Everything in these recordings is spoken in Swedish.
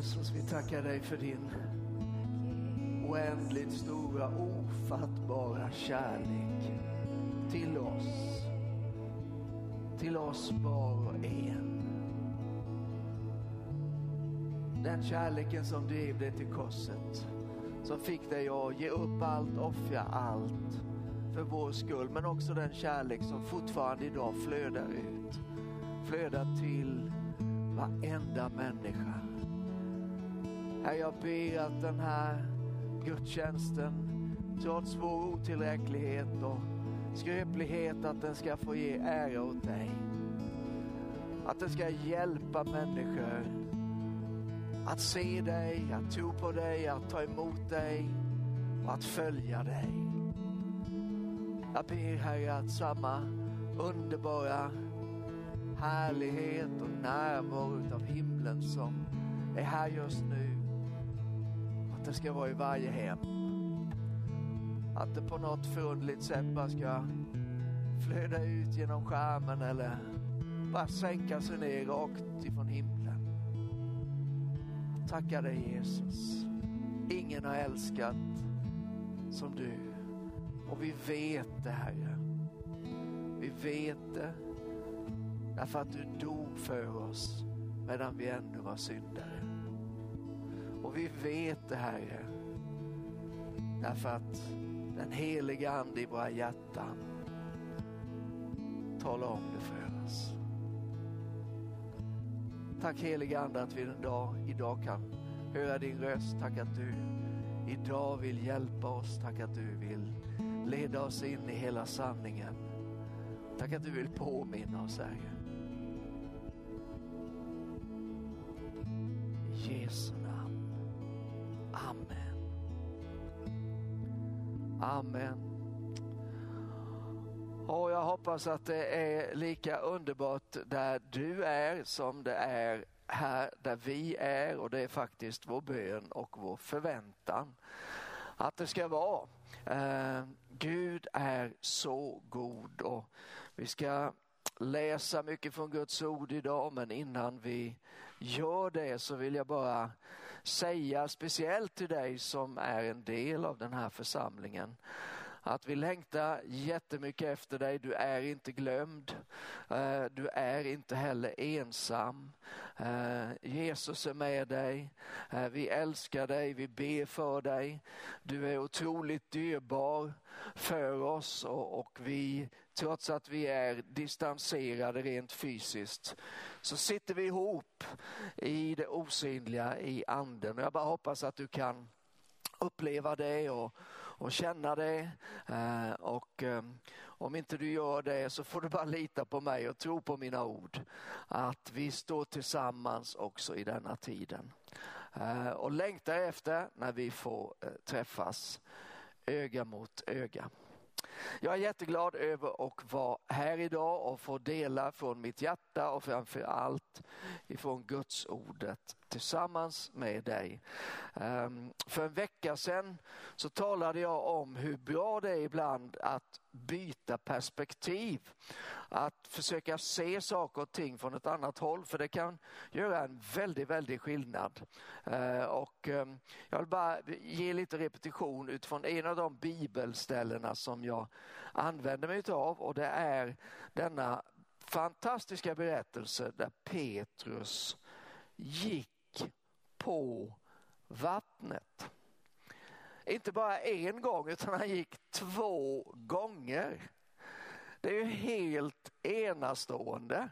Jesus, vi tackar dig för din oändligt stora, ofattbara kärlek till oss. Till oss var och en. Den kärleken som drev dig till korset. Som fick dig att ge upp allt, offra allt för vår skull. Men också den kärlek som fortfarande idag flödar ut. Flödar till varenda människa. Herre, jag ber att den här gudstjänsten, trots vår otillräcklighet och skröplighet, att den ska få ge ära åt dig. Att den ska hjälpa människor att se dig, att tro på dig, att ta emot dig och att följa dig. Jag ber Herre att samma underbara härlighet och närvaro av himlen som är här just nu, att det ska vara i varje hem. Att det på något förundligt sätt bara ska flöda ut genom skärmen eller bara sänka sig ner rakt ifrån himlen. Tackar dig Jesus. Ingen har älskat som du. Och vi vet det Herre. Vi vet det därför att du dog för oss medan vi ännu var syndare. Och vi vet det Herre därför att den heliga Ande i våra hjärtan talar om det för oss. Tack heliga Ande att vi en dag, idag kan höra din röst. Tack att du idag vill hjälpa oss. Tack att du vill leda oss in i hela sanningen. Tack att du vill påminna oss Herre. Jesus. Amen. Amen. Och jag hoppas att det är lika underbart där du är som det är här där vi är och det är faktiskt vår bön och vår förväntan att det ska vara. Eh, Gud är så god och vi ska läsa mycket från Guds ord idag men innan vi gör det så vill jag bara säga speciellt till dig som är en del av den här församlingen att vi längtar jättemycket efter dig. Du är inte glömd. Eh, du är inte heller ensam. Eh, Jesus är med dig. Eh, vi älskar dig. Vi ber för dig. Du är otroligt dyrbar för oss och vi trots att vi är distanserade rent fysiskt så sitter vi ihop i det osynliga i anden. Jag bara hoppas att du kan uppleva det och, och känna det. Eh, och eh, om inte du gör det så får du bara lita på mig och tro på mina ord. Att vi står tillsammans också i denna tiden. Eh, och längtar efter när vi får eh, träffas öga mot öga. Jag är jätteglad över att vara här idag och få dela från mitt hjärta och framför allt ifrån Guds ordet tillsammans med dig. Ehm, för en vecka sedan så talade jag om hur bra det är ibland att byta perspektiv. Att försöka se saker och ting från ett annat håll för det kan göra en väldigt, väldigt skillnad. Ehm, och ehm, jag vill bara ge lite repetition utifrån en av de bibelställena som jag använder mig av och det är denna fantastiska berättelse där Petrus gick på vattnet. Inte bara en gång utan han gick två gånger. Det är ju helt enastående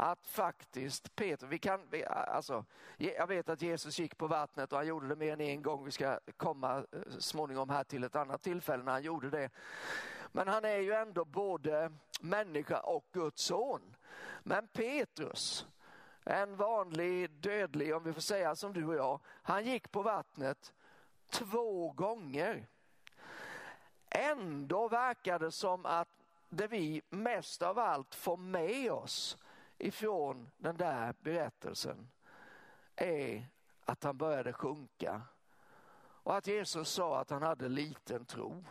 att faktiskt Peter, vi kan, alltså, jag vet att Jesus gick på vattnet och han gjorde det mer än en gång. Vi ska komma eh, småningom här till ett annat tillfälle när han gjorde det. Men han är ju ändå både människa och Guds son. Men Petrus, en vanlig dödlig, om vi får säga som du och jag, han gick på vattnet två gånger. Ändå verkar det som att det vi mest av allt får med oss ifrån den där berättelsen är att han började sjunka och att Jesus sa att han hade liten tro.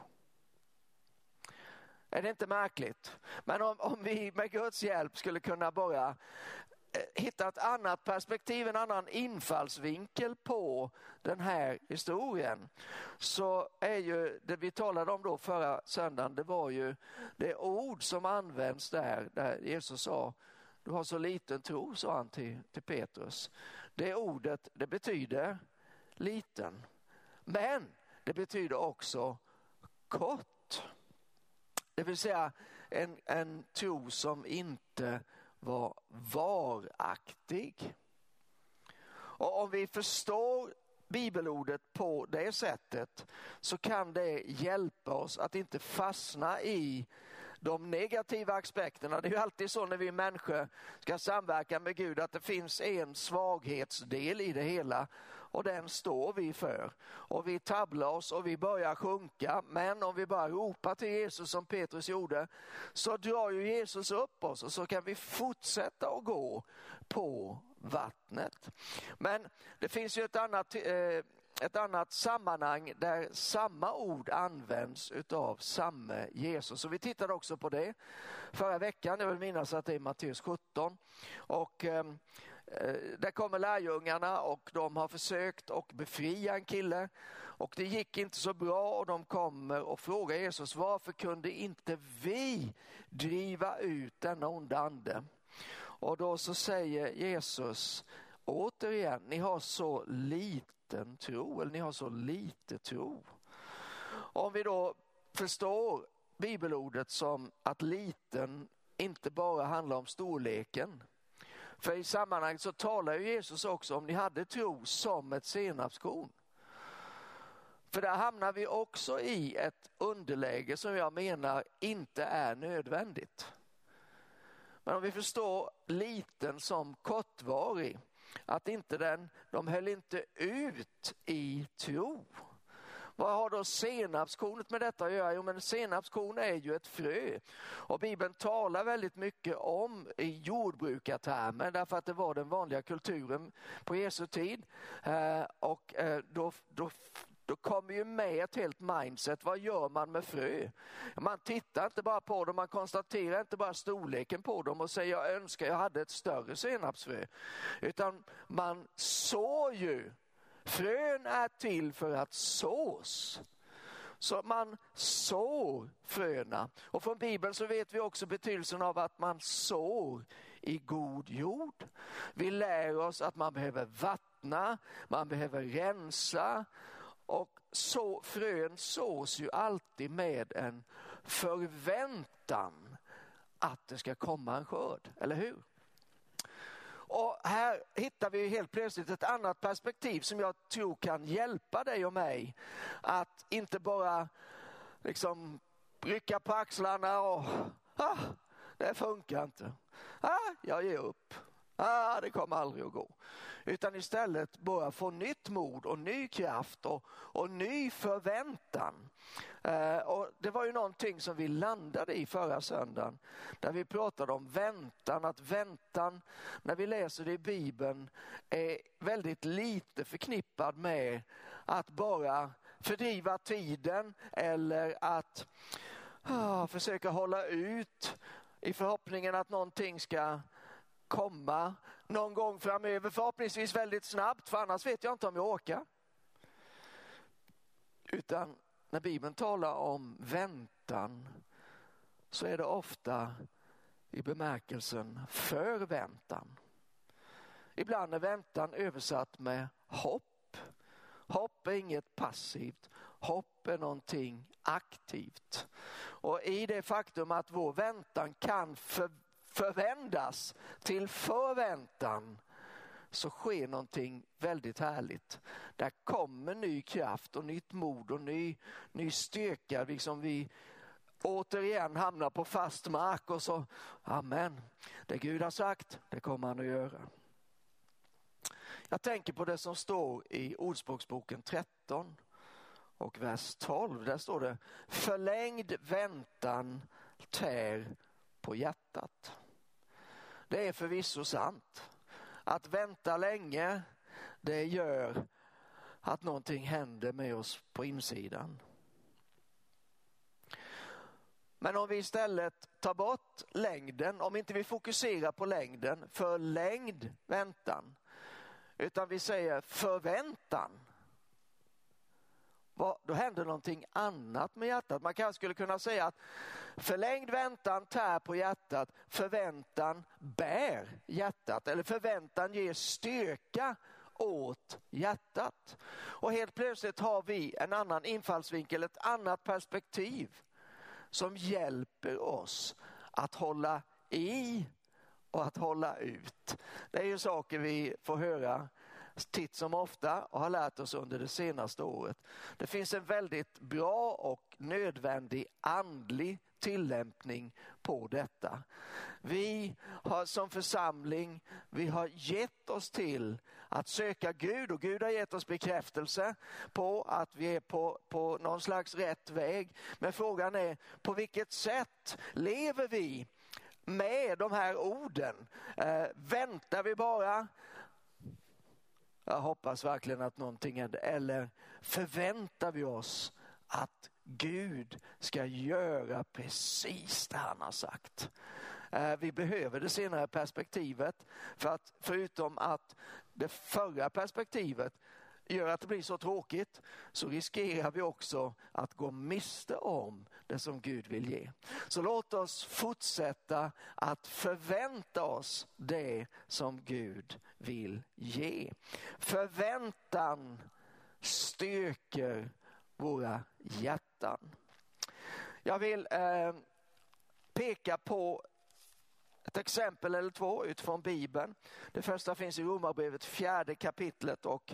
Är det inte märkligt? Men om, om vi med Guds hjälp skulle kunna bara Eh, hitta ett annat perspektiv, en annan infallsvinkel på den här historien så är ju det vi talade om då förra söndagen, det var ju det ord som används där, där Jesus sa du har så liten tro, sa han till, till Petrus. Det ordet, det betyder liten. Men det betyder också kort. Det vill säga en, en tro som inte var varaktig. Och om vi förstår bibelordet på det sättet så kan det hjälpa oss att inte fastna i de negativa aspekterna. Det är ju alltid så när vi människor ska samverka med Gud att det finns en svaghetsdel i det hela och den står vi för. Och vi tabblar oss och vi börjar sjunka. Men om vi bara ropar till Jesus som Petrus gjorde så drar ju Jesus upp oss och så kan vi fortsätta att gå på vattnet. Men det finns ju ett annat eh, ett annat sammanhang där samma ord används utav samme Jesus. Så vi tittade också på det förra veckan, jag vill minnas att det är Matteus 17. Och, ehm, eh, där kommer lärjungarna och de har försökt att befria en kille och det gick inte så bra och de kommer och frågar Jesus varför kunde inte vi driva ut denna onda ande? Och då så säger Jesus återigen, ni har så liten tro, eller ni har så lite tro. Om vi då förstår bibelordet som att liten inte bara handlar om storleken. För i sammanhanget så talar ju Jesus också om ni hade tro som ett senapskorn. För där hamnar vi också i ett underläge som jag menar inte är nödvändigt. Men om vi förstår liten som kortvarig att inte den, de höll inte ut i tro. Vad har då senapskornet med detta att göra? Jo, men senapskorn är ju ett frö. Och Bibeln talar väldigt mycket om i jordbrukartermer därför att det var den vanliga kulturen på Jesu tid. Eh, och eh, då, då då kommer ju med ett helt mindset. Vad gör man med frö? Man tittar inte bara på dem, man konstaterar inte bara storleken på dem och säger jag önskar jag hade ett större senapsfrö. Utan man sår ju. Frön är till för att sås. Så man sår fröna. Och från Bibeln så vet vi också betydelsen av att man sår i god jord. Vi lär oss att man behöver vattna, man behöver rensa och så, frön sås ju alltid med en förväntan att det ska komma en skörd, eller hur? Och här hittar vi helt plötsligt ett annat perspektiv som jag tror kan hjälpa dig och mig att inte bara liksom rycka på axlarna och ah, det funkar inte. Ah, jag ger upp. Ah, det kommer aldrig att gå utan istället börja få nytt mod och ny kraft och, och ny förväntan. Eh, och det var ju någonting som vi landade i förra söndagen där vi pratade om väntan, att väntan när vi läser det i Bibeln är väldigt lite förknippad med att bara fördriva tiden eller att ah, försöka hålla ut i förhoppningen att någonting ska komma någon gång framöver, förhoppningsvis väldigt snabbt, för annars vet jag inte om jag orkar. Utan när Bibeln talar om väntan så är det ofta i bemärkelsen förväntan. Ibland är väntan översatt med hopp. Hopp är inget passivt, hopp är någonting aktivt. Och i det faktum att vår väntan kan för förvändas till förväntan så sker någonting väldigt härligt. Där kommer ny kraft och nytt mod och ny, ny styrka. Liksom vi återigen hamnar på fast mark och så, amen, det Gud har sagt, det kommer han att göra. Jag tänker på det som står i Ordspråksboken 13 och vers 12. Där står det, förlängd väntan tär på hjärtat. Det är förvisso sant. Att vänta länge, det gör att någonting händer med oss på insidan. Men om vi istället tar bort längden, om inte vi fokuserar på längden, förlängd väntan, utan vi säger förväntan, då händer någonting annat med hjärtat. Man kanske skulle kunna säga att förlängd väntan tär på hjärtat, förväntan bär hjärtat eller förväntan ger styrka åt hjärtat. Och helt plötsligt har vi en annan infallsvinkel, ett annat perspektiv som hjälper oss att hålla i och att hålla ut. Det är ju saker vi får höra titt som ofta och har lärt oss under det senaste året. Det finns en väldigt bra och nödvändig andlig tillämpning på detta. Vi har som församling, vi har gett oss till att söka Gud och Gud har gett oss bekräftelse på att vi är på, på någon slags rätt väg. Men frågan är på vilket sätt lever vi med de här orden? Eh, väntar vi bara? Jag hoppas verkligen att någonting händer. Eller förväntar vi oss att Gud ska göra precis det han har sagt? Eh, vi behöver det senare perspektivet för att förutom att det förra perspektivet gör att det blir så tråkigt så riskerar vi också att gå miste om det som Gud vill ge. Så låt oss fortsätta att förvänta oss det som Gud vill ge. Förväntan styrker våra hjärtan. Jag vill eh, peka på ett exempel eller två utifrån Bibeln. Det första finns i Romarbrevet fjärde kapitlet och,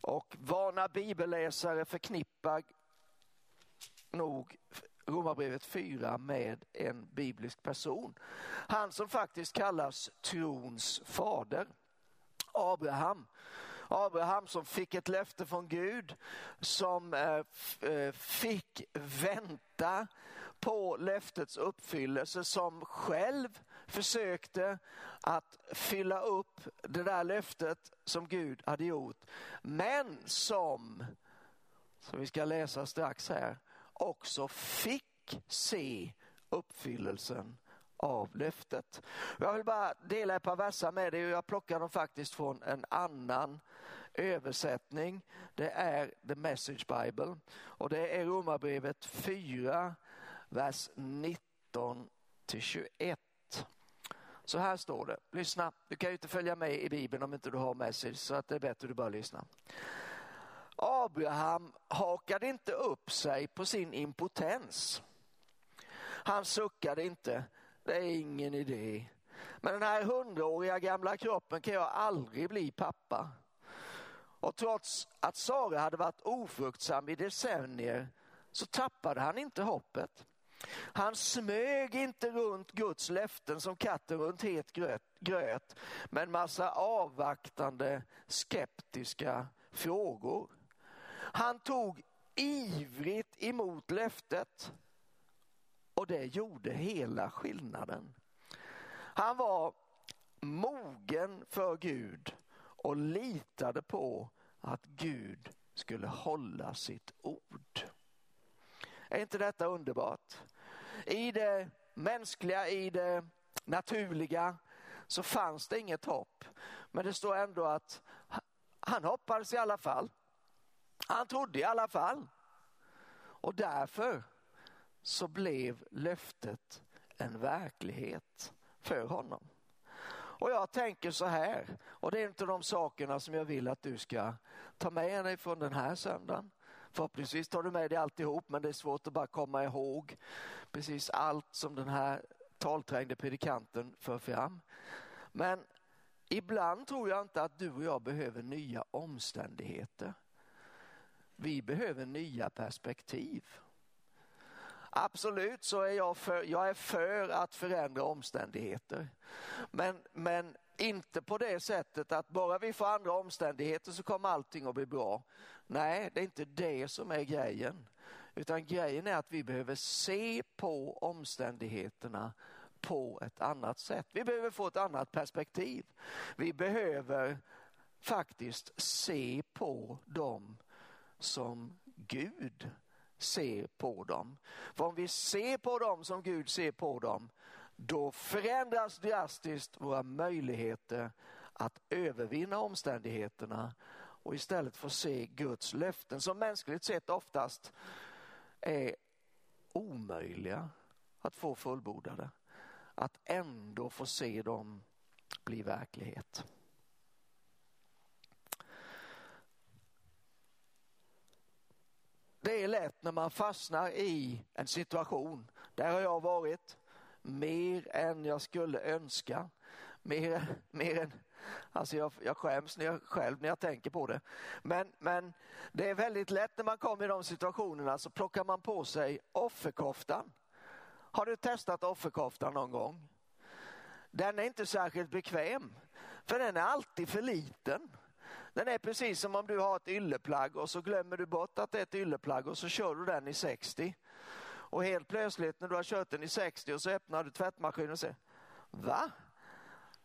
och vana bibelläsare förknippar nog Romarbrevet 4 med en biblisk person. Han som faktiskt kallas trons fader. Abraham. Abraham som fick ett löfte från Gud, som eh, eh fick vänta på löftets uppfyllelse, som själv försökte att fylla upp det där löftet som Gud hade gjort. Men som, som vi ska läsa strax här, också fick se uppfyllelsen av löftet. Jag vill bara dela ett par verser med dig och jag plockar dem faktiskt från en annan översättning. Det är The Message Bible och det är Romarbrevet 4, vers 19 till 21. Så här står det, lyssna, du kan ju inte följa med i Bibeln om inte du har message så att det är bättre att du bara lyssnar. Abraham hakade inte upp sig på sin impotens. Han suckade inte, det är ingen idé. Men den här hundraåriga gamla kroppen kan jag aldrig bli pappa. Och trots att Sara hade varit ofruktsam i decennier så tappade han inte hoppet. Han smög inte runt Guds löften som katten runt het gröt, med en massa avvaktande skeptiska frågor. Han tog ivrigt emot löftet och det gjorde hela skillnaden. Han var mogen för Gud och litade på att Gud skulle hålla sitt ord. Är inte detta underbart? I det mänskliga, i det naturliga så fanns det inget hopp. Men det står ändå att han hoppades i alla fall. Han trodde i alla fall. Och därför så blev löftet en verklighet för honom. Och jag tänker så här, och det är inte de sakerna som jag vill att du ska ta med dig från den här söndagen. Förhoppningsvis tar du med dig alltihop men det är svårt att bara komma ihåg precis allt som den här talträngde predikanten för fram. Men ibland tror jag inte att du och jag behöver nya omständigheter. Vi behöver nya perspektiv. Absolut så är jag för, jag är för att förändra omständigheter. Men, men inte på det sättet att bara vi får andra omständigheter så kommer allting att bli bra. Nej, det är inte det som är grejen. Utan grejen är att vi behöver se på omständigheterna på ett annat sätt. Vi behöver få ett annat perspektiv. Vi behöver faktiskt se på dem som Gud ser på dem. För om vi ser på dem som Gud ser på dem, då förändras drastiskt våra möjligheter att övervinna omständigheterna och istället få se Guds löften som mänskligt sett oftast är omöjliga att få fullbordade. Att ändå få se dem bli verklighet. Det är lätt när man fastnar i en situation, där har jag varit, mer än jag skulle önska. Mer, mer än, alltså jag, jag skäms när jag, själv när jag tänker på det. Men, men det är väldigt lätt när man kommer i de situationerna så plockar man på sig offerkoftan. Har du testat offerkoftan någon gång? Den är inte särskilt bekväm, för den är alltid för liten. Den är precis som om du har ett ylleplagg och så glömmer du bort att det är ett ylleplagg och så kör du den i 60. Och helt plötsligt när du har kört den i 60 och så öppnar du tvättmaskinen och säger Va?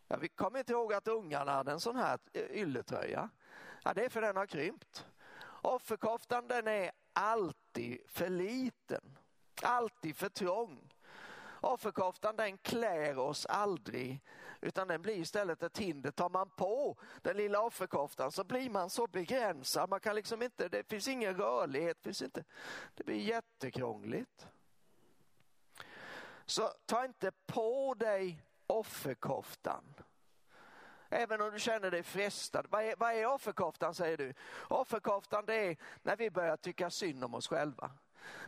Ja, vi kommer inte ihåg att ungarna hade en sån här ylletröja. Ja, det är för den har krympt. Offerkoftan den är alltid för liten. Alltid för trång. Offerkoftan den klär oss aldrig utan den blir istället ett hinder. Tar man på den lilla offerkoftan så blir man så begränsad. Man kan liksom inte, det finns ingen rörlighet. Finns inte, det blir jättekrångligt. Så ta inte på dig offerkoftan. Även om du känner dig frestad. Vad är, vad är offerkoftan säger du? Offerkoftan det är när vi börjar tycka synd om oss själva.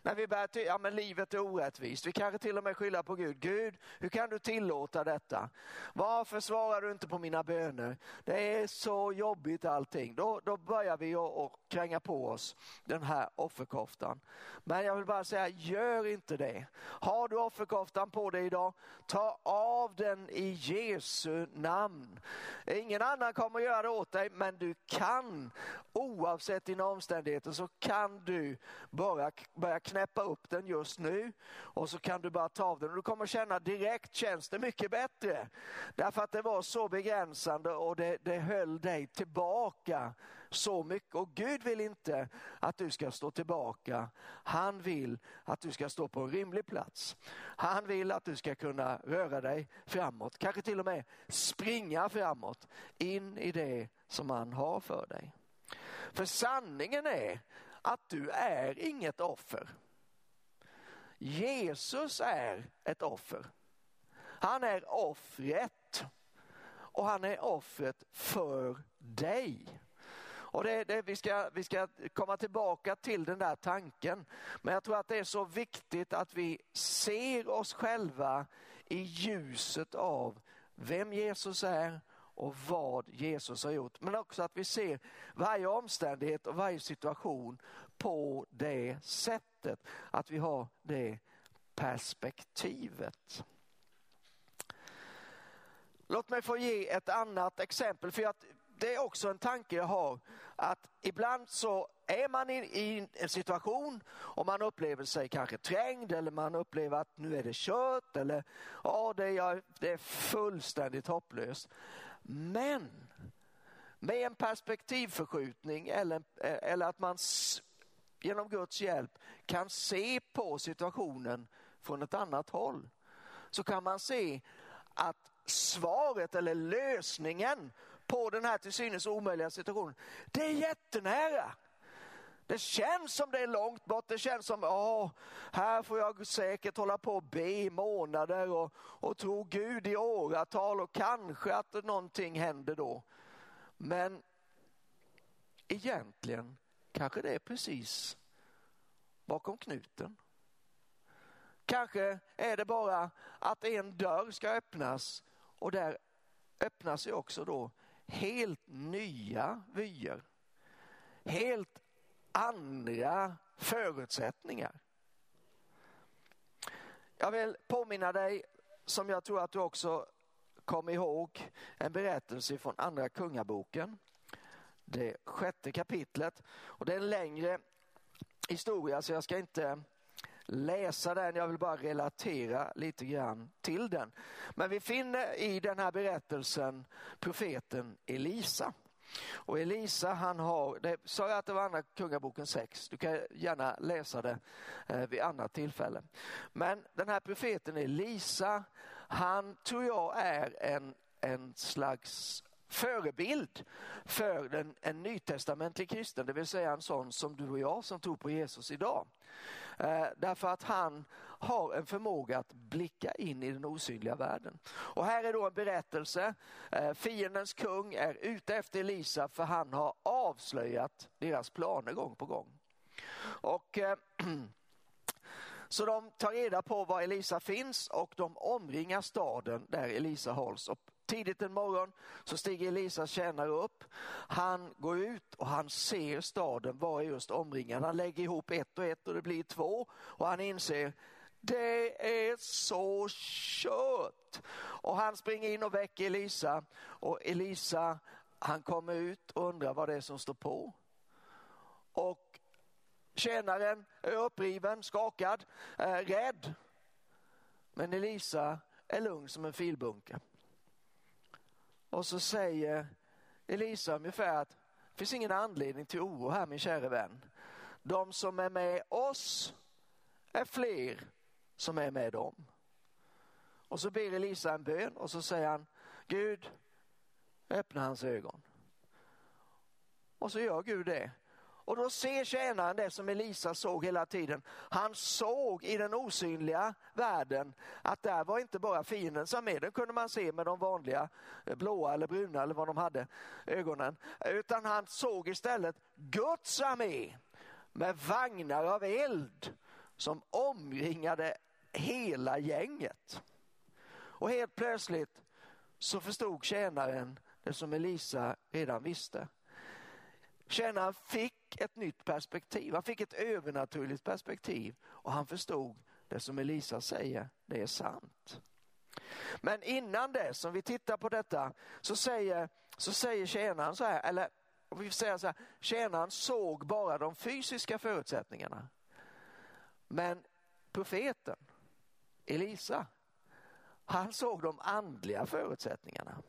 När vi börjar till, ja men livet är orättvist. Vi kanske till och med skyller på Gud. Gud, hur kan du tillåta detta? Varför svarar du inte på mina böner? Det är så jobbigt allting. Då, då börjar vi att kränga på oss den här offerkoftan. Men jag vill bara säga, gör inte det. Har du offerkoftan på dig idag, ta av den i Jesu namn. Ingen annan kommer att göra det åt dig, men du kan, oavsett dina omständigheter, så kan du bara börja knäppa upp den just nu och så kan du bara ta av den och du kommer känna direkt känns det mycket bättre. Därför att det var så begränsande och det, det höll dig tillbaka så mycket. Och Gud vill inte att du ska stå tillbaka. Han vill att du ska stå på en rimlig plats. Han vill att du ska kunna röra dig framåt, kanske till och med springa framåt in i det som han har för dig. För sanningen är att du är inget offer. Jesus är ett offer. Han är offret och han är offret för dig. Och det, det, vi, ska, vi ska komma tillbaka till den där tanken. Men jag tror att det är så viktigt att vi ser oss själva i ljuset av vem Jesus är och vad Jesus har gjort. Men också att vi ser varje omständighet och varje situation på det sättet. Att vi har det perspektivet. Låt mig få ge ett annat exempel. för att Det är också en tanke jag har. Att ibland så är man i, en situation och man upplever sig kanske trängd eller man upplever att nu är det kört eller ja, det, är, det är fullständigt hopplöst. Men med en perspektivförskjutning eller, eller att man genom Guds hjälp kan se på situationen från ett annat håll så kan man se att svaret eller lösningen på den här till synes omöjliga situationen, det är jättenära. Det känns som det är långt bort. Det känns som, ja, här får jag säkert hålla på och be i månader och, och tro Gud i åratal och kanske att någonting händer då. Men egentligen kanske det är precis bakom knuten. Kanske är det bara att en dörr ska öppnas och där öppnas ju också då helt nya vyer. Helt andra förutsättningar. Jag vill påminna dig, som jag tror att du också kom ihåg, en berättelse från Andra Kungaboken. Det sjätte kapitlet. Och det är en längre historia så jag ska inte läsa den, jag vill bara relatera lite grann till den. Men vi finner i den här berättelsen profeten Elisa. Och Elisa han har, det sa jag att det var andra kungaboken 6, du kan gärna läsa det eh, vid annat tillfälle. Men den här profeten Elisa, han tror jag är en, en slags förebild för en, en nytestamentlig kristen, det vill säga en sån som du och jag som tror på Jesus idag. Eh, därför att han har en förmåga att blicka in i den osynliga världen. Och här är då en berättelse. Eh, fiendens kung är ute efter Elisa för han har avslöjat deras planer gång på gång. Och eh, Så de tar reda på var Elisa finns och de omringar staden där Elisa hålls. Och tidigt en morgon så stiger Elisas tjänare upp. Han går ut och han ser staden var just omringad. Han lägger ihop ett och ett och det blir två och han inser det är så kört. Och han springer in och väcker Elisa och Elisa han kommer ut och undrar vad det är som står på. Och tjänaren är uppriven, skakad, är rädd. Men Elisa är lugn som en filbunke. Och så säger Elisa ungefär att det finns ingen anledning till oro här min kära vän. De som är med oss är fler som är med dem. Och så ber Elisa en bön och så säger han Gud öppna hans ögon. Och så gör Gud det. Och då ser tjänaren det som Elisa såg hela tiden. Han såg i den osynliga världen att där var inte bara fiendens armé, den kunde man se med de vanliga eh, blåa eller bruna eller vad de hade ögonen. Utan han såg istället Guds armé med vagnar av eld som omringade hela gänget. Och helt plötsligt så förstod tjänaren det som Elisa redan visste. Tjänaren fick ett nytt perspektiv, han fick ett övernaturligt perspektiv och han förstod det som Elisa säger, det är sant. Men innan det, om vi tittar på detta, så säger, så säger tjänaren så här, eller vi säger så här, tjänaren såg bara de fysiska förutsättningarna. Men profeten, Elisa, han såg de andliga förutsättningarna.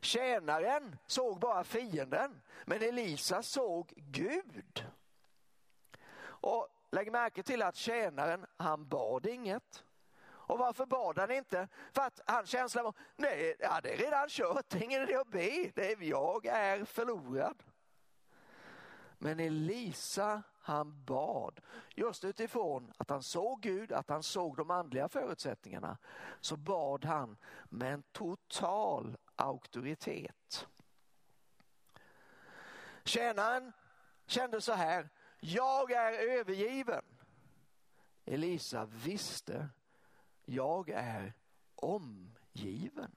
Tjänaren såg bara fienden, men Elisa såg Gud. Och lägg märke till att tjänaren, han bad inget. Och varför bad han inte? För att hans känsla var, nej, ja, det är redan kört, det är ingen idé att be, det är, jag är förlorad. Men Elisa han bad just utifrån att han såg Gud, att han såg de andliga förutsättningarna. Så bad han med en total auktoritet. Tjänaren kände så här, jag är övergiven. Elisa visste, jag är omgiven.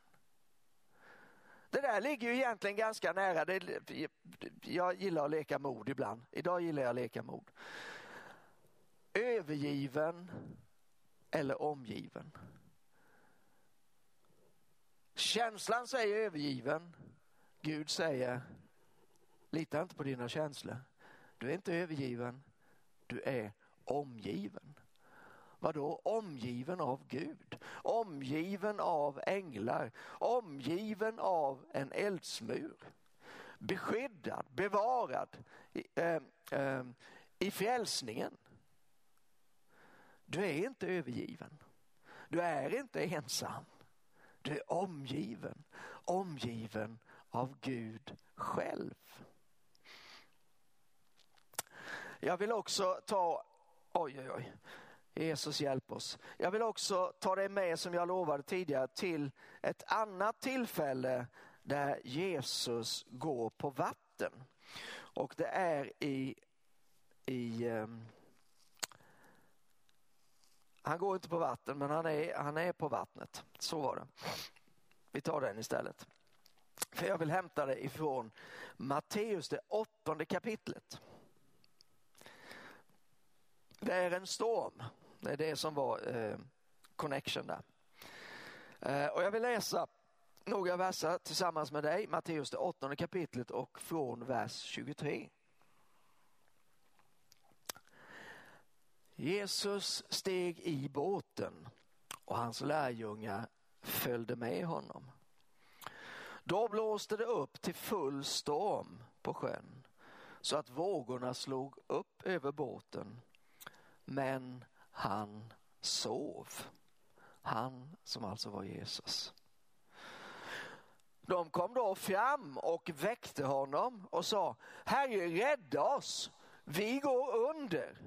Det där ligger ju egentligen ganska nära. Det, jag gillar att leka mod ibland. Idag gillar jag att leka mod. Övergiven eller omgiven. Känslan säger övergiven. Gud säger lita inte på dina känslor. Du är inte övergiven. Du är omgiven. Vadå omgiven av Gud? Omgiven av änglar? Omgiven av en eldsmur? Beskyddad, bevarad eh, eh, i frälsningen. Du är inte övergiven. Du är inte ensam. Du är omgiven, omgiven av Gud själv. Jag vill också ta, oj oj oj, Jesus hjälp oss. Jag vill också ta dig med som jag lovade tidigare till ett annat tillfälle där Jesus går på vatten. Och det är i, i um, han går inte på vatten men han är, han är på vattnet. Så var det. Vi tar den istället. För jag vill hämta det ifrån Matteus det åttonde kapitlet. Det är en storm. Det är det som var eh, connection där. Eh, och jag vill läsa några verser tillsammans med dig, Matteus det åttonde kapitlet och från vers 23. Jesus steg i båten och hans lärjungar följde med honom. Då blåste det upp till full storm på sjön så att vågorna slog upp över båten. Men han sov. Han som alltså var Jesus. De kom då fram och väckte honom och sa, Herre rädda oss, vi går under.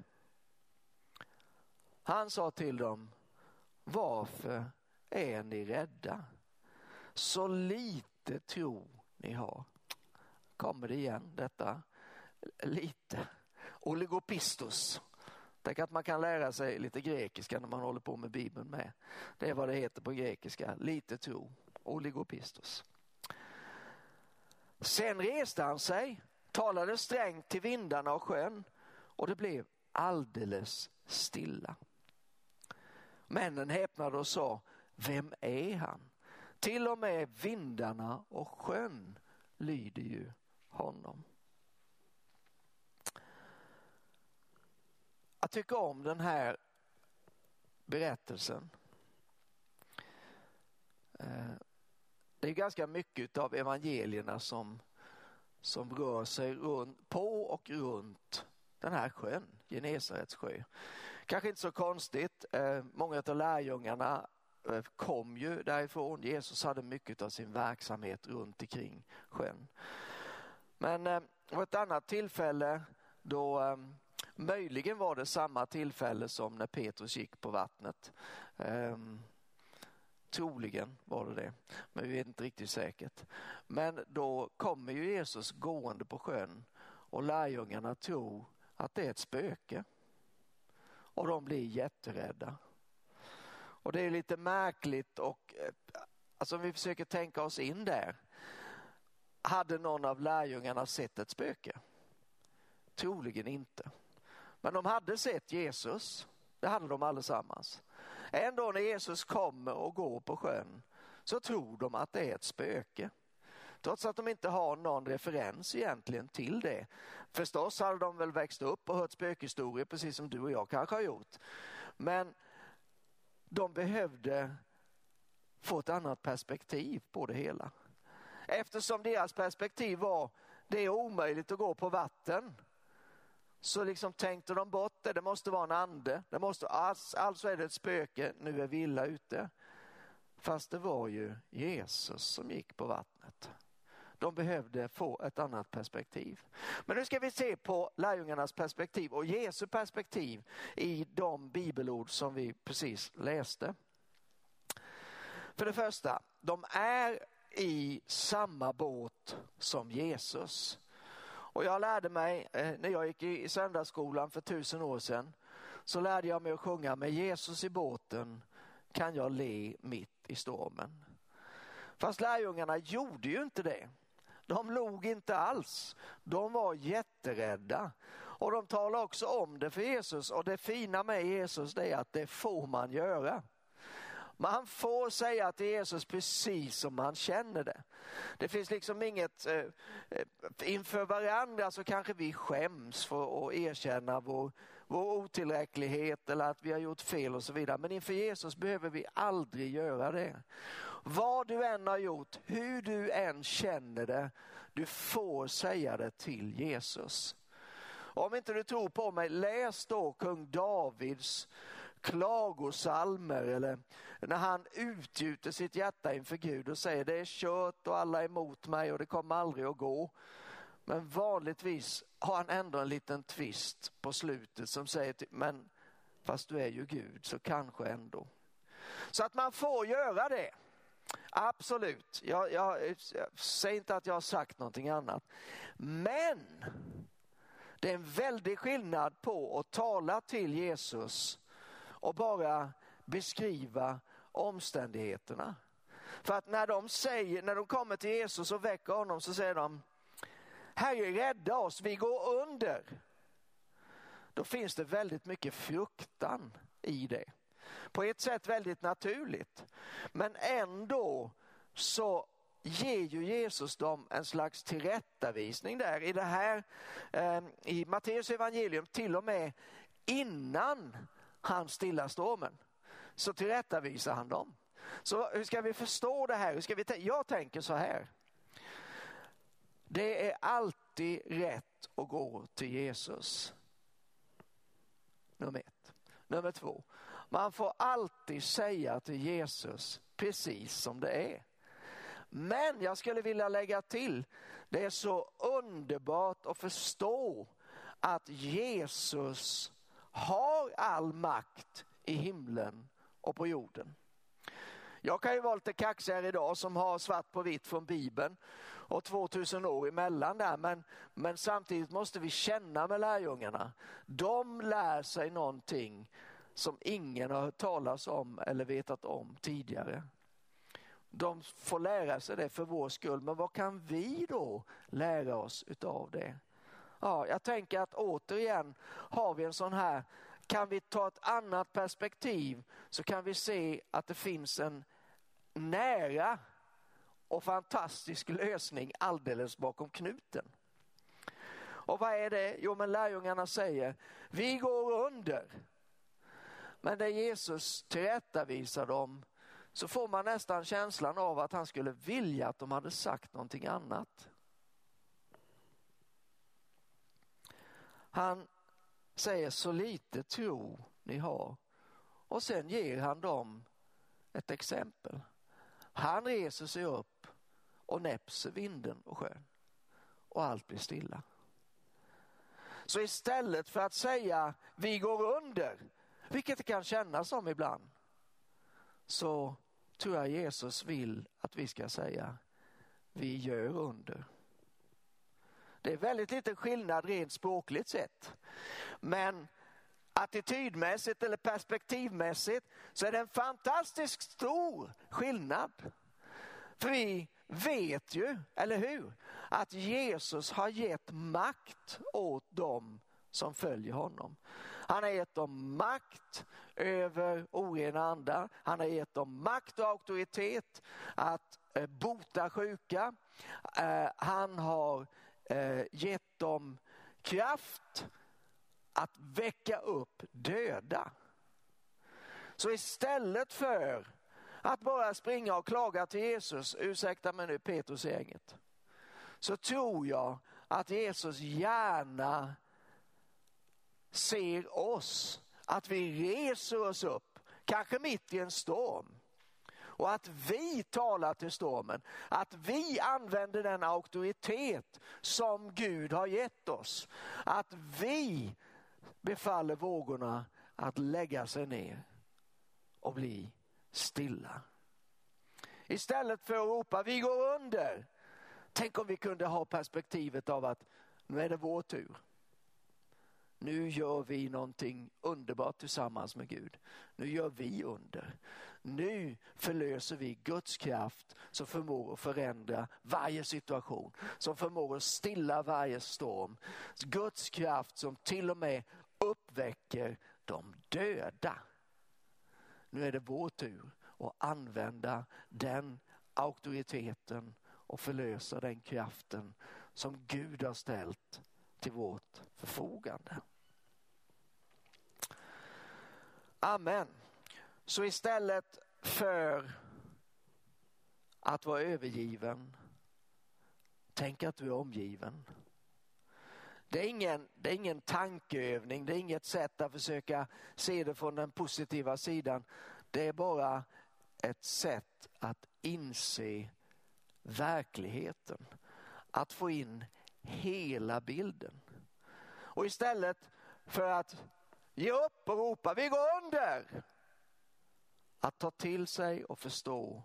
Han sa till dem, varför är ni rädda? Så lite tro ni har. Kommer det igen detta? Lite. Oligopistos. Tänk att man kan lära sig lite grekiska när man håller på med Bibeln med. Det är vad det heter på grekiska. Lite tro. Oligopistos. Sen reste han sig, talade strängt till vindarna och sjön och det blev alldeles stilla. Männen häpnade och sa, vem är han? Till och med vindarna och sjön lyder ju honom. Att tycka om den här berättelsen. Eh, det är ganska mycket av evangelierna som, som rör sig runt, på och runt den här sjön, Genesarets sjö. Kanske inte så konstigt, eh, många av lärjungarna eh, kom ju därifrån. Jesus hade mycket av sin verksamhet runt omkring sjön. Men det var ett annat tillfälle då möjligen var det samma tillfälle som när Petrus gick på vattnet. Ehm, troligen var det det, men vi vet inte riktigt säkert. Men då kommer ju Jesus gående på sjön och lärjungarna tror att det är ett spöke. Och de blir jätterädda. Och det är lite märkligt och eh, alltså om vi försöker tänka oss in där. Hade någon av lärjungarna sett ett spöke? Troligen inte. Men de hade sett Jesus. Det hade de allesammans. Ändå när Jesus kommer och går på sjön så tror de att det är ett spöke. Trots att de inte har någon referens egentligen till det. Förstås hade de väl växt upp och hört spökhistorier precis som du och jag kanske har gjort. Men de behövde få ett annat perspektiv på det hela. Eftersom deras perspektiv var det är omöjligt att gå på vatten så liksom tänkte de bort det, det måste vara en ande, det måste, alltså är det ett spöke, nu är vi illa ute. Fast det var ju Jesus som gick på vattnet. De behövde få ett annat perspektiv. Men nu ska vi se på lärjungarnas perspektiv och Jesu perspektiv i de bibelord som vi precis läste. För det första, de är i samma båt som Jesus. Och jag lärde mig eh, när jag gick i söndagsskolan för tusen år sedan så lärde jag mig att sjunga med Jesus i båten kan jag le mitt i stormen. Fast lärjungarna gjorde ju inte det. De log inte alls. De var jätterädda. Och de talade också om det för Jesus och det fina med Jesus är att det får man göra. Man får säga till Jesus precis som man känner det. Det finns liksom inget, eh, eh, inför varandra så kanske vi skäms för att erkänna vår, vår otillräcklighet eller att vi har gjort fel och så vidare. Men inför Jesus behöver vi aldrig göra det. Vad du än har gjort, hur du än känner det, du får säga det till Jesus. Om inte du tror på mig, läs då kung Davids klagosalmer eller när han utgjuter sitt hjärta inför Gud och säger det är kört och alla är emot mig och det kommer aldrig att gå. Men vanligtvis har han ändå en liten twist på slutet som säger till, men fast du är ju Gud så kanske ändå. Så att man får göra det. Absolut, jag, jag, jag säger inte att jag har sagt någonting annat. Men det är en väldig skillnad på att tala till Jesus och bara beskriva omständigheterna. För att när de, säger, när de kommer till Jesus och väcker honom så säger de Herre rädda oss, vi går under. Då finns det väldigt mycket fruktan i det. På ett sätt väldigt naturligt. Men ändå så ger ju Jesus dem en slags tillrättavisning där. I det här, eh, i Matteus evangelium, till och med innan han stillar stormen, så tillrättavisar han dem. Så hur ska vi förstå det här? Hur ska vi jag tänker så här. Det är alltid rätt att gå till Jesus. Nummer ett. Nummer två. Man får alltid säga till Jesus precis som det är. Men jag skulle vilja lägga till, det är så underbart att förstå att Jesus har all makt i himlen och på jorden. Jag kan ju vara lite kaxigare idag som har svart på vitt från Bibeln och 2000 år emellan där. Men, men samtidigt måste vi känna med lärjungarna. De lär sig någonting som ingen har hört talas om eller vetat om tidigare. De får lära sig det för vår skull, men vad kan vi då lära oss utav det? Ja, jag tänker att återigen har vi en sån här, kan vi ta ett annat perspektiv så kan vi se att det finns en nära och fantastisk lösning alldeles bakom knuten. Och vad är det? Jo, men lärjungarna säger, vi går under. Men när Jesus tillrättavisar dem så får man nästan känslan av att han skulle vilja att de hade sagt någonting annat. Han säger så lite tro ni har och sen ger han dem ett exempel. Han reser sig upp och näpser vinden och sjön och allt blir stilla. Så istället för att säga vi går under, vilket det kan kännas som ibland, så tror jag Jesus vill att vi ska säga vi gör under. Det är väldigt liten skillnad rent språkligt sett. Men attitydmässigt eller perspektivmässigt så är det en fantastiskt stor skillnad. För vi vet ju, eller hur, att Jesus har gett makt åt dem som följer honom. Han har gett dem makt över orena andar. Han har gett dem makt och auktoritet att eh, bota sjuka. Eh, han har eh, gett dem kraft att väcka upp döda. Så istället för att bara springa och klaga till Jesus, ursäkta mig nu Petrus-gänget, så tror jag att Jesus gärna ser oss, att vi reser oss upp, kanske mitt i en storm. Och att vi talar till stormen, att vi använder den auktoritet som Gud har gett oss. Att vi befaller vågorna att lägga sig ner och bli stilla. Istället för att ropa vi går under. Tänk om vi kunde ha perspektivet av att nu är det vår tur. Nu gör vi någonting underbart tillsammans med Gud. Nu gör vi under. Nu förlöser vi Guds kraft som förmår att förändra varje situation, som förmår att stilla varje storm. Guds kraft som till och med uppväcker de döda. Nu är det vår tur att använda den auktoriteten och förlösa den kraften som Gud har ställt till vårt förfogande. Amen. Så istället för att vara övergiven, tänk att du är omgiven. Det är, ingen, det är ingen tankeövning, det är inget sätt att försöka se det från den positiva sidan. Det är bara ett sätt att inse verkligheten. Att få in hela bilden. Och istället för att ge upp och ropa vi går under. Att ta till sig och förstå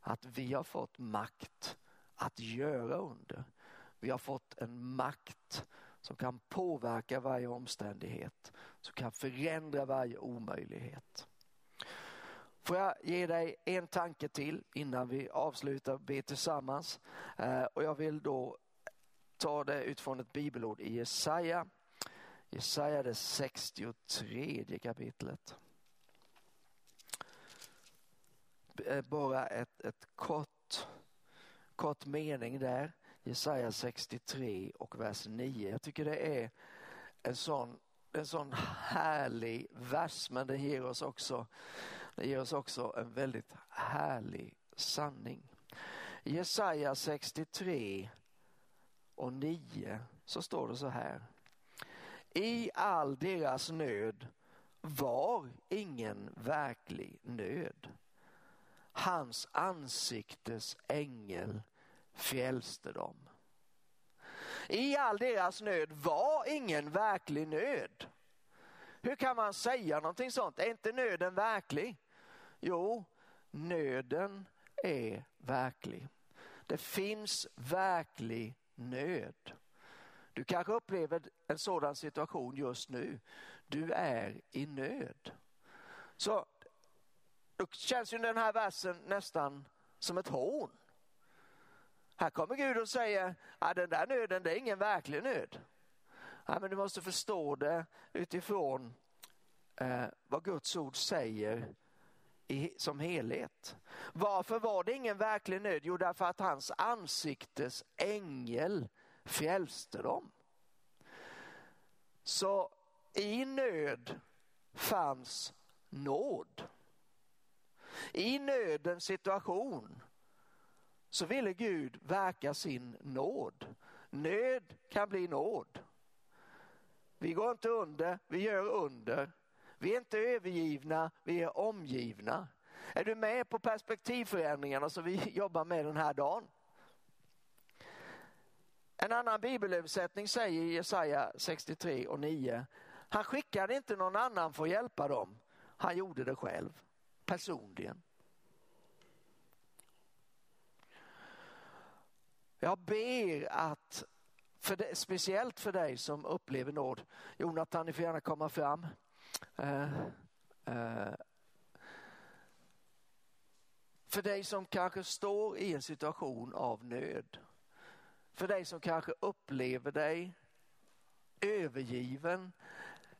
att vi har fått makt att göra under. Vi har fått en makt som kan påverka varje omständighet, som kan förändra varje omöjlighet. Får jag ge dig en tanke till innan vi avslutar och ber tillsammans. Eh, och jag vill då ta det utifrån ett bibelord i Jesaja. Jesaja det 63 kapitlet. Eh, bara ett, ett kort, kort mening där. Jesaja 63 och vers 9. Jag tycker det är en sån, en sån härlig vers men det ger oss också, det ger oss också en väldigt härlig sanning. Jesaja 63 och 9 så står det så här. I all deras nöd var ingen verklig nöd. Hans ansiktes ängel frälste dem. I all deras nöd var ingen verklig nöd. Hur kan man säga någonting sånt? Är inte nöden verklig? Jo, nöden är verklig. Det finns verklig nöd. Du kanske upplever en sådan situation just nu. Du är i nöd. Så då känns ju den här versen nästan som ett hån. Här kommer Gud och säger att den där nöden det är ingen verklig nöd. Ja, men du måste förstå det utifrån eh, vad Guds ord säger i, som helhet. Varför var det ingen verklig nöd? Jo, därför att hans ansiktes ängel frälste dem. Så i nöd fanns nåd. I nödens situation så ville Gud verka sin nåd. Nöd kan bli nåd. Vi går inte under, vi gör under. Vi är inte övergivna, vi är omgivna. Är du med på perspektivförändringarna som vi jobbar med den här dagen? En annan bibelöversättning säger i Jesaja 63 och 9. Han skickade inte någon annan för att hjälpa dem. Han gjorde det själv, personligen. Jag ber att, för det, speciellt för dig som upplever nåd, Jonathan ni får gärna komma fram. Eh, eh, för dig som kanske står i en situation av nöd. För dig som kanske upplever dig övergiven.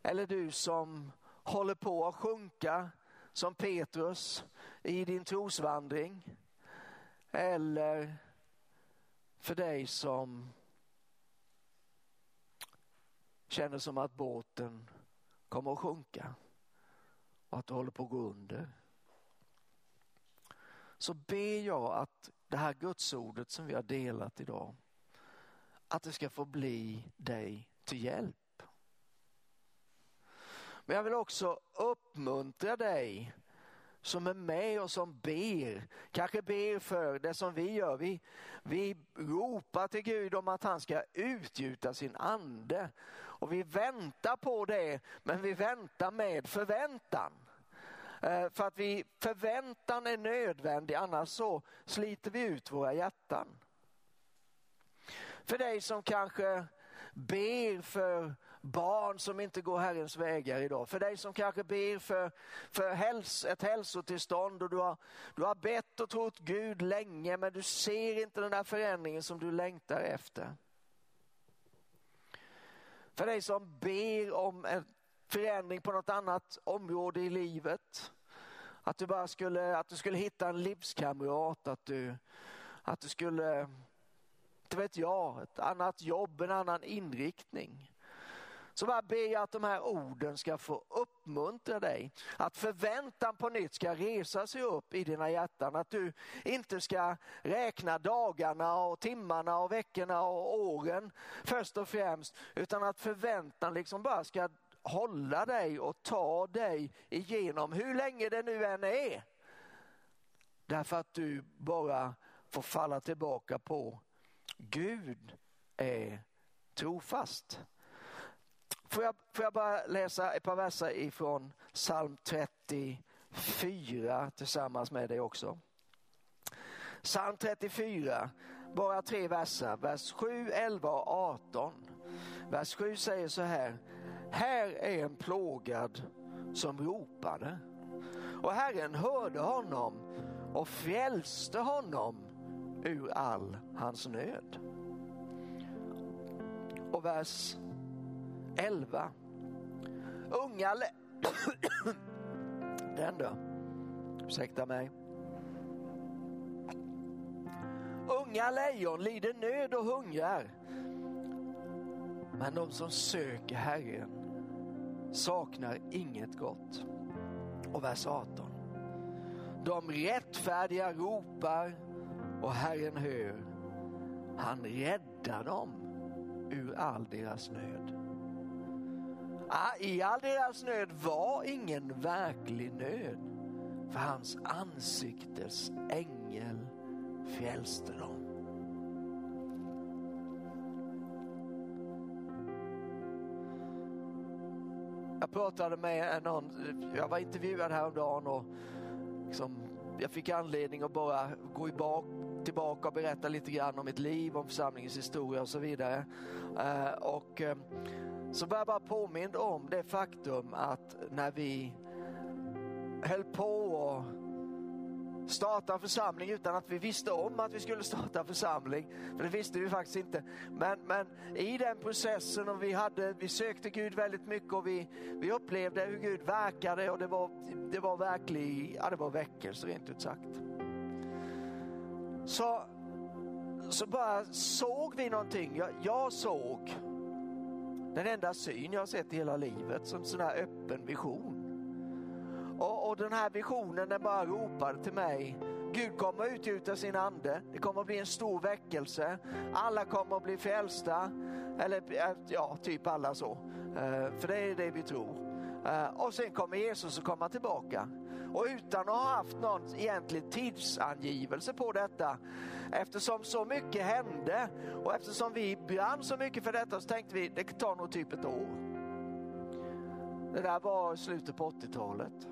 Eller du som håller på att sjunka som Petrus i din trosvandring. Eller för dig som känner som att båten kommer att sjunka och att du håller på att gå under. Så ber jag att det här gudsordet som vi har delat idag, att det ska få bli dig till hjälp. Men jag vill också uppmuntra dig som är med och som ber. Kanske ber för det som vi gör. Vi, vi ropar till Gud om att han ska utgjuta sin ande. Och vi väntar på det, men vi väntar med förväntan. Eh, för att vi, förväntan är nödvändig, annars så sliter vi ut våra hjärtan. För dig som kanske ber för barn som inte går Herrens vägar idag. För dig som kanske ber för, för häls, ett hälsotillstånd och du har, du har bett och trott Gud länge men du ser inte den där förändringen som du längtar efter. För dig som ber om en förändring på något annat område i livet. Att du bara skulle, att du skulle hitta en livskamrat, att du, att du skulle, inte vet jag, ett annat jobb, en annan inriktning. Så bara ber jag att de här orden ska få uppmuntra dig. Att förväntan på nytt ska resa sig upp i dina hjärtan. Att du inte ska räkna dagarna och timmarna och veckorna och åren först och främst. Utan att förväntan liksom bara ska hålla dig och ta dig igenom hur länge det nu än är. Därför att du bara får falla tillbaka på Gud är trofast. Får jag, får jag bara läsa ett par verser ifrån psalm 34 tillsammans med dig också. Psalm 34, bara tre verser, vers 7, 11 och 18. Vers 7 säger så här, här är en plågad som ropade och Herren hörde honom och frälste honom ur all hans nöd. Och vers 11. Unga lä... Den då. Ursäkta mig. Unga lejon lider nöd och hungrar. Men de som söker Herren saknar inget gott. Och vers 18. De rättfärdiga ropar och Herren hör. Han räddar dem ur all deras nöd. I all deras nöd var ingen verklig nöd, för hans ansiktes ängel frälste dem. Jag pratade med någon, jag var intervjuad häromdagen och liksom, jag fick anledning att bara gå bak tillbaka och berätta lite grann om mitt liv, om församlingens historia och så vidare. Eh, och ehm, så var jag bara påmind om det faktum att när vi höll på och starta en församling utan att vi visste om att vi skulle starta en församling. För det visste vi faktiskt inte. Men, men i den processen och vi, hade, vi sökte Gud väldigt mycket och vi, vi upplevde hur Gud verkade och det var, det var verklig, ja det var väckelse rent ut sagt. Så, så bara såg vi någonting. Jag, jag såg den enda syn jag har sett i hela livet som en sån här öppen vision. Och, och den här visionen den bara ropade till mig. Gud kommer att utgjuta sin ande. Det kommer att bli en stor väckelse. Alla kommer att bli frälsta. Eller eh, ja, typ alla så. Uh, för det är det vi tror. Uh, och sen kommer Jesus att komma tillbaka. Och utan att ha haft någon egentlig tidsangivelse på detta, eftersom så mycket hände och eftersom vi brann så mycket för detta så tänkte vi det tar nog typ ett år. Det där var slutet på 80-talet.